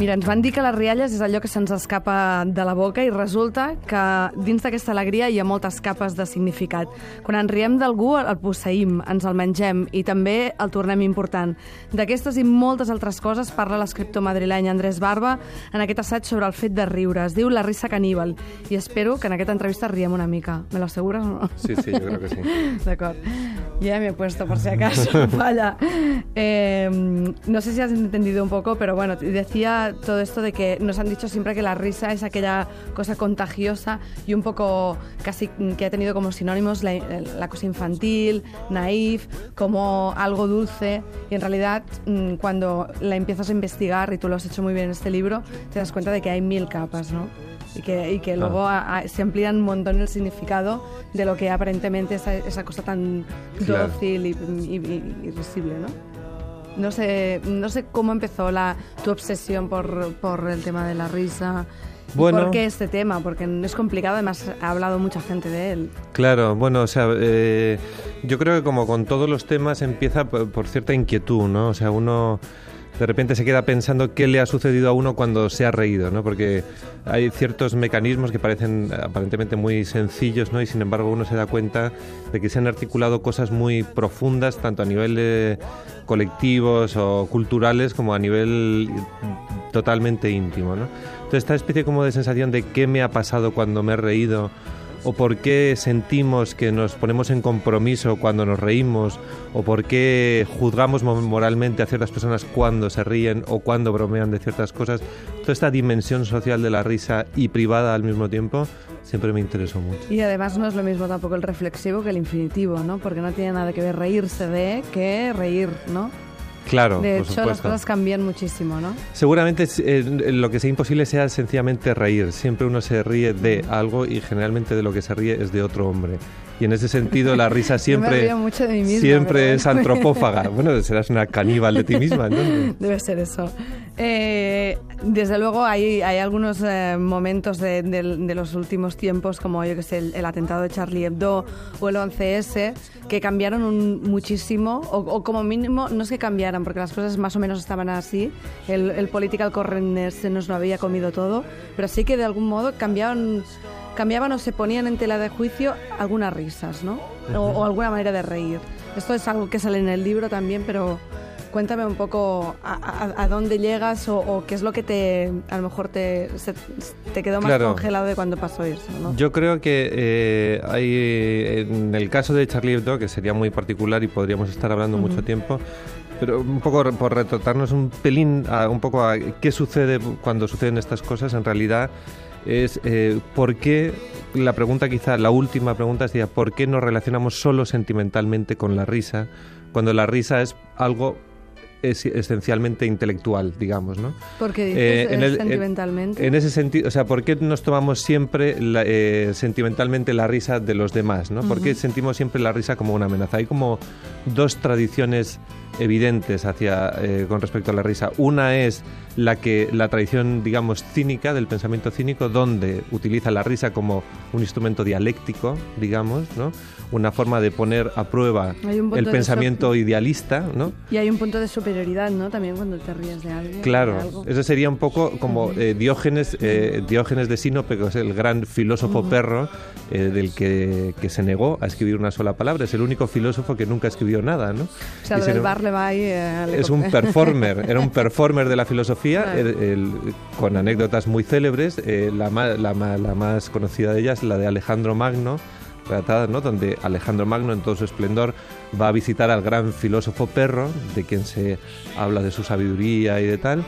Mira, ens van dir que les rialles és allò que se'ns escapa de la boca i resulta que dins d'aquesta alegria hi ha moltes capes de significat. Quan ens riem d'algú el posseïm, ens el mengem i també el tornem important. D'aquestes i moltes altres coses parla l'escriptor madrileny Andrés Barba en aquest assaig sobre el fet de riure. Es diu La risa caníbal i espero que en aquesta entrevista riem una mica. ¿Me lo aseguras o no? Sí, sí, yo creo que sí. De acuerdo. Ya me he puesto por si acaso. Vaya. Eh, no sé si has entendido un poco, pero bueno, decía todo esto de que nos han dicho siempre que la risa es aquella cosa contagiosa y un poco casi que ha tenido como sinónimos la, la cosa infantil, naif, como algo dulce. Y en realidad, mm, cuando la empiezas a investigar, y tú lo has hecho muy bien en este libro, te das cuenta de que hay mil capas, ¿no? Y que, y que luego a, a, se amplían un montón el significado de lo que aparentemente es esa cosa tan Claro. dócil y, y, y- risible, ¿no? No sé, no sé cómo empezó la, tu obsesión por, por el tema de la risa. Bueno. ¿Por qué este tema? Porque es complicado, además ha hablado mucha gente de él. Claro, bueno, o sea, eh, yo creo que como con todos los temas empieza por, por cierta inquietud, ¿no? O sea, uno de repente se queda pensando qué le ha sucedido a uno cuando se ha reído, ¿no? Porque hay ciertos mecanismos que parecen aparentemente muy sencillos, ¿no? Y sin embargo uno se da cuenta de que se han articulado cosas muy profundas, tanto a nivel colectivos o culturales como a nivel totalmente íntimo, ¿no? Entonces esta especie como de sensación de qué me ha pasado cuando me he reído o por qué sentimos que nos ponemos en compromiso cuando nos reímos, o por qué juzgamos mo- moralmente a ciertas personas cuando se ríen o cuando bromean de ciertas cosas. Toda esta dimensión social de la risa y privada al mismo tiempo siempre me interesó mucho. Y además no es lo mismo tampoco el reflexivo que el infinitivo, ¿no? Porque no tiene nada que ver reírse de que reír, ¿no? Claro, de por hecho, las cosas cambian muchísimo, ¿no? Seguramente eh, lo que sea imposible sea sencillamente reír. Siempre uno se ríe de algo y generalmente de lo que se ríe es de otro hombre. Y en ese sentido la risa Yo me siempre, río mucho de mí misma, siempre es antropófaga. Bueno, serás una caníbal de ti misma, ¿no? Debe ser eso. Eh, desde luego hay, hay algunos eh, momentos de, de- de los últimos tiempos, como yo que sé, el, el atentado de Charlie Hebdo o el 11S, que cambiaron un- muchísimo, o, o como mínimo, no es que cambiaran, porque las cosas más o menos estaban así, el, el political correctness se nos lo había comido todo, pero sí que de algún modo cambiaban, cambiaban o se ponían en tela de juicio algunas risas, ¿no? O, o alguna manera de reír. Esto es algo que sale en el libro también, pero Cuéntame un poco a, a- a dónde llegas o, o qué es lo que te, a lo mejor te, se- te quedó más Claro. congelado de cuando pasó eso, ¿no? Yo creo que eh, hay, en el caso de Charlie Hebdo, que sería muy particular y podríamos estar hablando mucho tiempo, pero un poco por retratarnos un pelín, a, un poco a qué sucede cuando suceden estas cosas, en realidad es eh, por qué, la pregunta quizá, la última pregunta sería, ¿por qué nos relacionamos solo sentimentalmente con la risa, cuando la risa es algo es- esencialmente intelectual, digamos, ¿no? Porque dices Eh, eh, en el- sentimentalmente. En ese sentido, o sea, ¿por qué nos tomamos siempre la- eh, sentimentalmente la risa de los demás? ¿no? ¿Por qué sentimos siempre la risa como una amenaza? Hay como dos tradiciones evidentes hacia, eh, con respecto a la risa. Una es la que la tradición, digamos, cínica, del pensamiento cínico, donde utiliza la risa como un instrumento dialéctico, digamos, ¿no? una forma de poner a prueba el pensamiento idealista, ¿no? Y hay un punto de superioridad, ¿no? También cuando te ríes de alguien. Claro, de algo. eso sería un poco como eh, Diógenes, eh, Diógenes de Sinope, que es el gran filósofo perro eh, del que, que se negó a escribir una sola palabra. Es el único filósofo que nunca escribió nada, ¿no? O sea, Y del le va ahí. eh, le es un performer, era un performer de la filosofía, Claro. el- el- con anécdotas muy célebres. eh, la, la la más conocida de ellas, la de Alejandro Magno, relatada, ¿no? donde Alejandro Magno en todo su esplendor va a visitar al gran filósofo perro, de quien se habla de su sabiduría y de tal,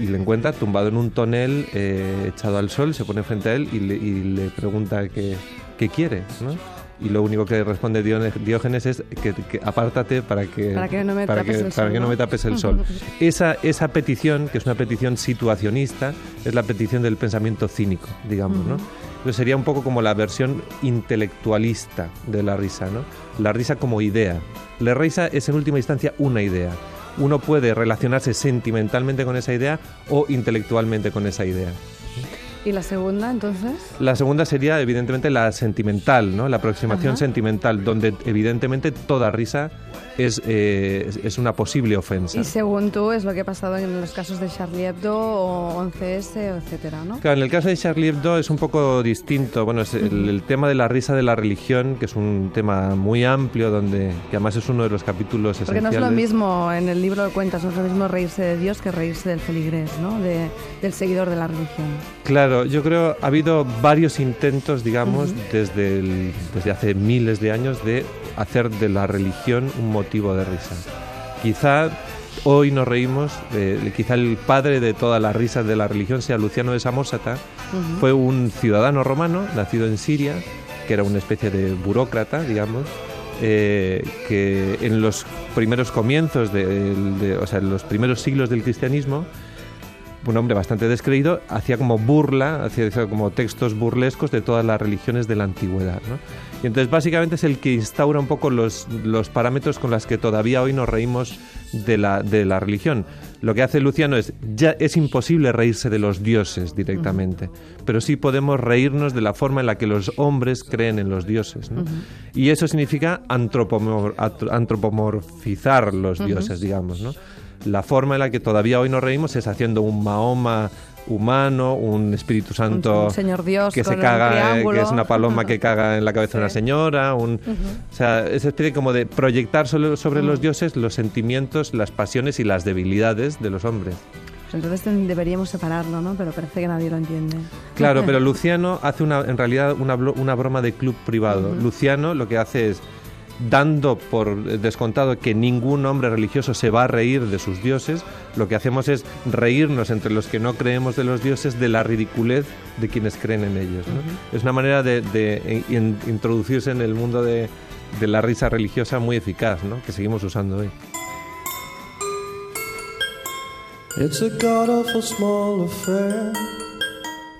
y le encuentra tumbado en un tonel, eh, echado al sol, se pone frente a él y le, y le pregunta qué, qué quiere, ¿no? Y lo único que responde Diógenes es que, que apártate para que, Para que no me para tapes que- el para sol, que no ¿no? me tapes el sol. Esa, esa petición, que es una petición situacionista, es la petición del pensamiento cínico, digamos, ¿no? Entonces sería un poco como la versión intelectualista de la risa, ¿no? La risa como idea. La risa es en última instancia una idea. Uno puede relacionarse sentimentalmente con esa idea o intelectualmente con esa idea. ¿Y la segunda, entonces? La segunda sería, evidentemente, la sentimental, ¿no? La aproximación sentimental, donde, evidentemente, toda risa es, eh, es una posible ofensa. Y según tú, es lo que ha pasado en los casos de Charlie Hebdo o 11S, etcétera, ¿no? Claro, en el caso de Charlie Hebdo es un poco distinto. Bueno, es el, tema de la risa de la religión, que es un tema muy amplio, donde que además es uno de los capítulos Porque esenciales. no es lo mismo, en el libro de cuentas, no es lo mismo reírse de Dios que reírse del feligrés, ¿no? De, del seguidor de la religión. Claro, yo creo ha habido varios intentos, digamos, desde, el- desde hace miles de años de hacer de la religión un motivo de risa. Quizá hoy nos reímos, eh, quizá el padre de todas las risas de la religión sea Luciano de Samosata, fue un ciudadano romano nacido en Siria, que era una especie de burócrata, digamos, eh, que en los primeros comienzos, de, de- o sea, en los primeros siglos del cristianismo, un hombre bastante descreído, hacía como burla, hacía como textos burlescos de todas las religiones de la antigüedad. ¿no? Y entonces básicamente es el que instaura un poco los, los parámetros con los que todavía hoy nos reímos de la, de la religión. Lo que hace Luciano es, ya es imposible reírse de los dioses directamente, pero sí podemos reírnos de la forma en la que los hombres creen en los dioses. ¿no? Y eso significa antropomor- antropomorfizar los dioses, digamos. ¿no? La forma en la que todavía hoy nos reímos es haciendo un Mahoma humano, un Espíritu Santo un señor Dios que se caga, eh, que es una paloma que caga en la cabeza de una señora, un, o sea, esa especie como de proyectar sobre, sobre los dioses los sentimientos, las pasiones y las debilidades de los hombres. Pues entonces deberíamos separarlo, ¿no? Pero parece que nadie lo entiende. Claro, pero Luciano hace una, en realidad una, una broma de club privado. Luciano lo que hace es, dando por descontado que ningún hombre religioso se va a reír de sus dioses, lo que hacemos es reírnos entre los que no creemos de los dioses de la ridiculez de quienes creen en ellos. ¿no? Es una manera de, de in- introducirse en el mundo de, de la risa religiosa muy eficaz, ¿no? que seguimos usando hoy. It's a god awful small affair.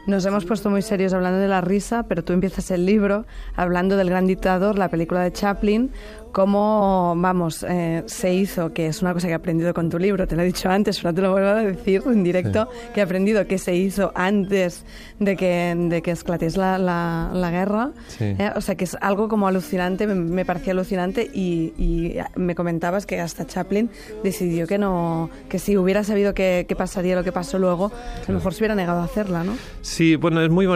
Nos hemos puesto muy serios hablando de la risa, pero tú empiezas el libro hablando del gran dictador, la película de Chaplin, cómo, vamos, eh, se hizo, que es una cosa que he aprendido con tu libro, te lo he dicho antes, pero te lo vuelvo a decir en directo, que he aprendido que se hizo antes de que, de que la, la, la guerra. Sí. Eh, o sea, que es algo como alucinante, me, me parecía alucinante y, y me comentabas que hasta Chaplin decidió que no, que si hubiera sabido que, que pasaría lo que pasó luego, a lo mejor se hubiera negado a hacerla, ¿no? Sí, bueno, es muy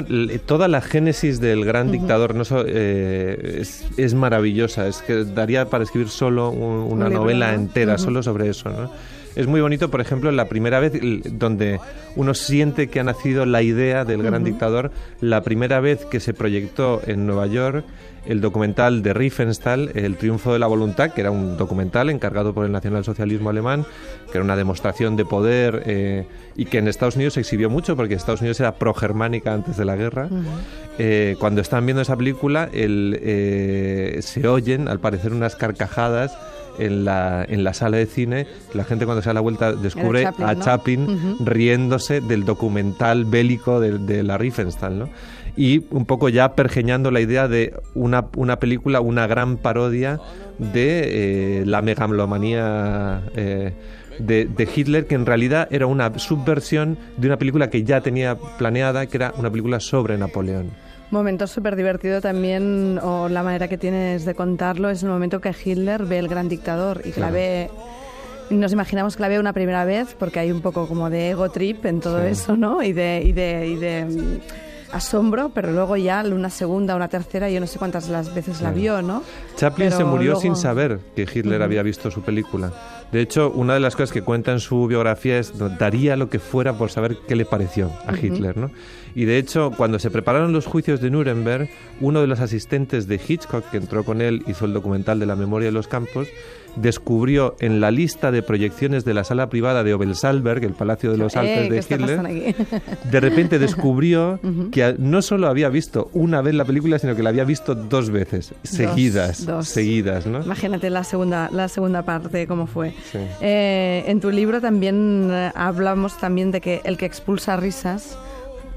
toda la génesis del gran dictador no so- eh, es, es maravillosa. Es que daría para escribir solo un- una novela ¿no? entera solo sobre eso, ¿no? Es muy bonito, por ejemplo, la primera vez donde uno siente que ha nacido la idea del gran dictador, la primera vez que se proyectó en Nueva York el documental de Riefenstahl, El triunfo de la voluntad, que era un documental encargado por el nacionalsocialismo alemán, que era una demostración de poder eh, y que en Estados Unidos se exhibió mucho porque Estados Unidos era pro-germánica antes de la guerra. Eh, cuando están viendo esa película, el, eh, se oyen, al parecer, unas carcajadas en la, en la sala de cine. La gente cuando se da la vuelta descubre Chaplin, a ¿no? Chaplin riéndose del documental bélico de, de la Riefenstahl, ¿no? Y un poco ya pergeñando la idea de una, una película, una gran parodia de eh, la megalomanía eh, de, de Hitler, que en realidad era una subversión de una película que ya tenía planeada, que era una película sobre Napoleón. Momento súper divertido también, o la manera que tienes de contarlo, es el momento que Hitler ve el gran dictador y que la ve. Nos imaginamos que la ve una primera vez porque hay un poco como de ego trip en todo Sí. eso, ¿no? Y de, y de, y de mm, asombro, pero luego ya una segunda, una tercera, yo no sé cuántas las veces la Claro. vio, ¿no? Chaplin Pero se murió luego- sin saber que Hitler había visto su película. De hecho, una de las cosas que cuenta en su biografía es "No, daría lo que fuera por saber qué le pareció a Hitler, ¿no? Y de hecho, cuando se prepararon los juicios de Nuremberg, uno de los asistentes de Hitchcock que entró con él, hizo el documental de la memoria de los campos, descubrió en la lista de proyecciones de la sala privada de Obelsalberg, el Palacio de los Eh, Alpes ¿qué de Hitler, de repente descubrió que no solo había visto una vez la película, sino que la había visto dos veces, seguidas, dos. seguidas, ¿no? Imagínate la segunda, la segunda parte, cómo fue. Sí. Eh, en tu libro también eh, hablamos también de que el que expulsa risas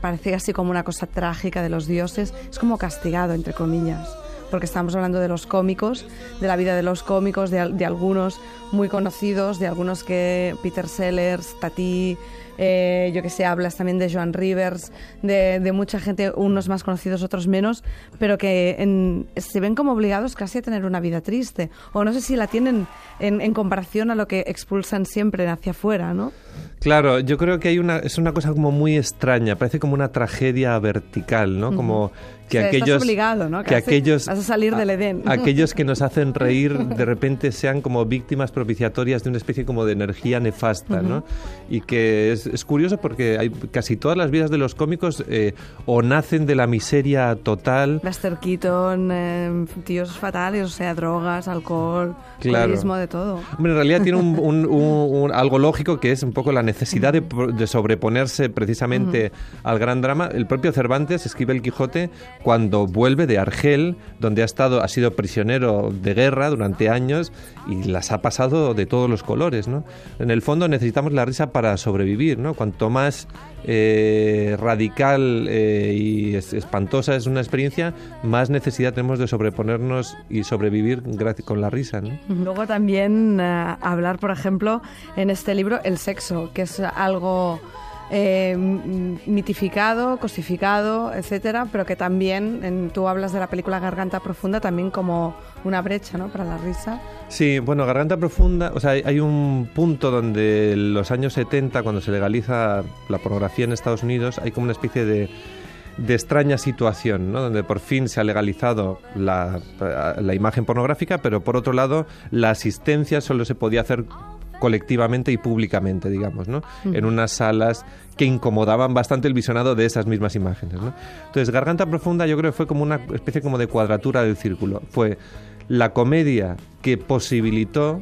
parece así como una cosa trágica de los dioses, es como castigado, entre comillas. Porque estamos hablando de los cómicos, de la vida de los cómicos, de, al- de algunos muy conocidos, de algunos que Peter Sellers, Tati, eh, yo que sé, hablas también de Joan Rivers, de, de mucha gente, unos más conocidos, otros menos, pero que en- se ven como obligados casi a tener una vida triste. O no sé si la tienen en, en comparación a lo que expulsan siempre hacia afuera, ¿no? Claro, yo creo que hay una, es una cosa como muy extraña, parece como una tragedia vertical, ¿no? Como que O sea, estás aquellos obligado, ¿no? que Casi aquellos vas a salir del Edén. aquellos que nos hacen reír de repente sean como víctimas propiciatorias de una especie como de energía nefasta, ¿no? Y que es, es curioso porque hay casi todas las vidas de los cómicos eh, o nacen de la miseria total Buster Keaton, eh, tíos fatales, o sea, drogas, alcohol, Claro. de todo. Hombre, en realidad tiene un- un- un- algo lógico que es un poco la necesidad de, sobreponerse precisamente al gran drama. El propio Cervantes escribe el Quijote cuando vuelve de Argel, donde ha estado, ha sido prisionero de guerra durante años y las ha pasado de todos los colores, ¿no? En el fondo necesitamos la risa para sobrevivir, ¿no? Cuanto más eh, radical eh, y es- espantosa es una experiencia, más necesidad tenemos de sobreponernos y sobrevivir gracias con la risa, ¿no? Luego también eh, hablar, por ejemplo, en este libro, el sexo, que es algo eh, mitificado, cosificado, etcétera, pero que también, en- tú hablas de la película Garganta Profunda también como una brecha, ¿no? Para la risa. Sí, bueno, Garganta Profunda, o sea, hay, hay un punto donde en los años 70, cuando se legaliza la pornografía en Estados Unidos, hay como una especie de, de extraña situación, ¿no? Donde por fin se ha legalizado la, la imagen pornográfica, pero por otro lado, la asistencia solo se podía hacer colectivamente y públicamente, digamos, ¿no? En unas salas que incomodaban bastante el visionado de esas mismas imágenes, ¿no? Entonces, Garganta Profunda yo creo que fue como una especie como de cuadratura del círculo. Fue la comedia que posibilitó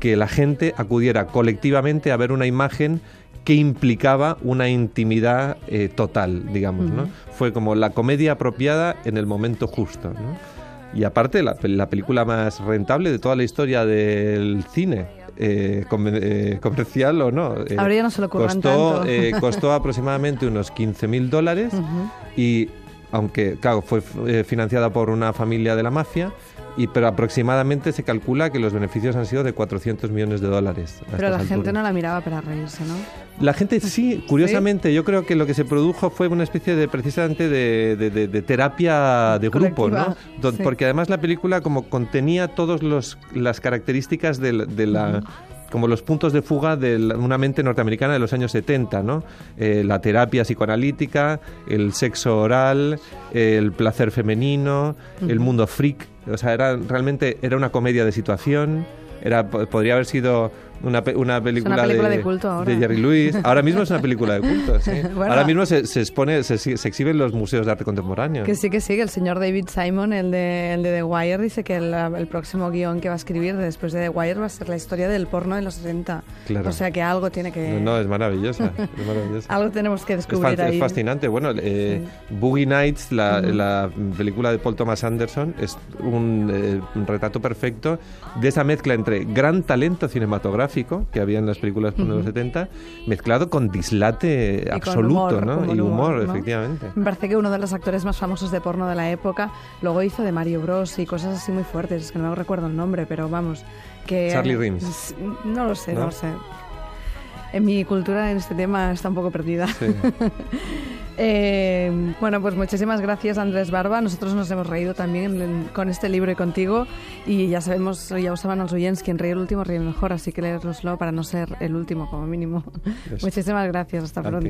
que la gente acudiera colectivamente a ver una imagen que implicaba una intimidad eh, total, digamos, ¿no? Fue como la comedia apropiada en el momento justo, ¿no? Y aparte, la, la película más rentable de toda la historia del cine, eh, comer- eh, comercial o no. eh, Ahora ya no se lo costó, tanto. eh, costó aproximadamente unos 15 mil dólares y aunque, claro, fue financiada por una familia de la mafia, y, pero aproximadamente se calcula que los beneficios han sido de 400 millones de dólares. a Pero la gente no la miraba para reírse, ¿no? La gente sí, curiosamente, yo creo que lo que se produjo fue una especie de precisamente de, de- de- de terapia de grupo, ¿no? Colectiva, Don- sí. Porque además la película como contenía todas las características de, la- de la como los puntos de fuga de una mente norteamericana de los años 70, ¿no? Eh, la terapia psicoanalítica, el sexo oral, el placer femenino, el mundo freak, o sea, era realmente era una comedia de situación, era po- podría haber sido una, pe- una película, película de culto ahora. de Jerry Lewis. Ahora mismo es una película de culto, sí. Bueno. Ahora mismo se, se expone, se, se exhibe en los museos de arte contemporáneo. Que sí, que sí, que el señor David Simon, el de, el de The Wire, dice que el, el próximo guion que va a escribir después de The Wire va a ser la historia del porno de los 60. Claro. O sea que algo tiene que... No, no, es maravillosa. es maravillosa. Algo tenemos que Es, descubrir es ahí. fascinante. Bueno, eh, Boogie Nights, la, la película de Paul Thomas Anderson, es un, eh, un retrato perfecto de esa mezcla entre gran talento cinematográfico que había en las películas de los 70, mezclado con dislate absoluto, humor, ¿no? con y humor, ¿no? efectivamente. Me parece que uno de los actores más famosos de porno de la época luego hizo de Mario Bros y cosas así muy fuertes, es que no recuerdo el nombre, pero vamos, que... Charlie Rims. No lo sé, no, ¿No? lo sé. En mi cultura en este tema está un poco perdida. Sí. Eh, bueno, pues muchísimas gracias Andrés Barba. Nosotros nos hemos reído también con este libro y contigo. Y ya sabemos, ya lo saben los oyentes, quien ríe el último ríe el mejor. Así que leeroslo para no ser el último como mínimo. Muchísimas gracias. Hasta A ti. pronto.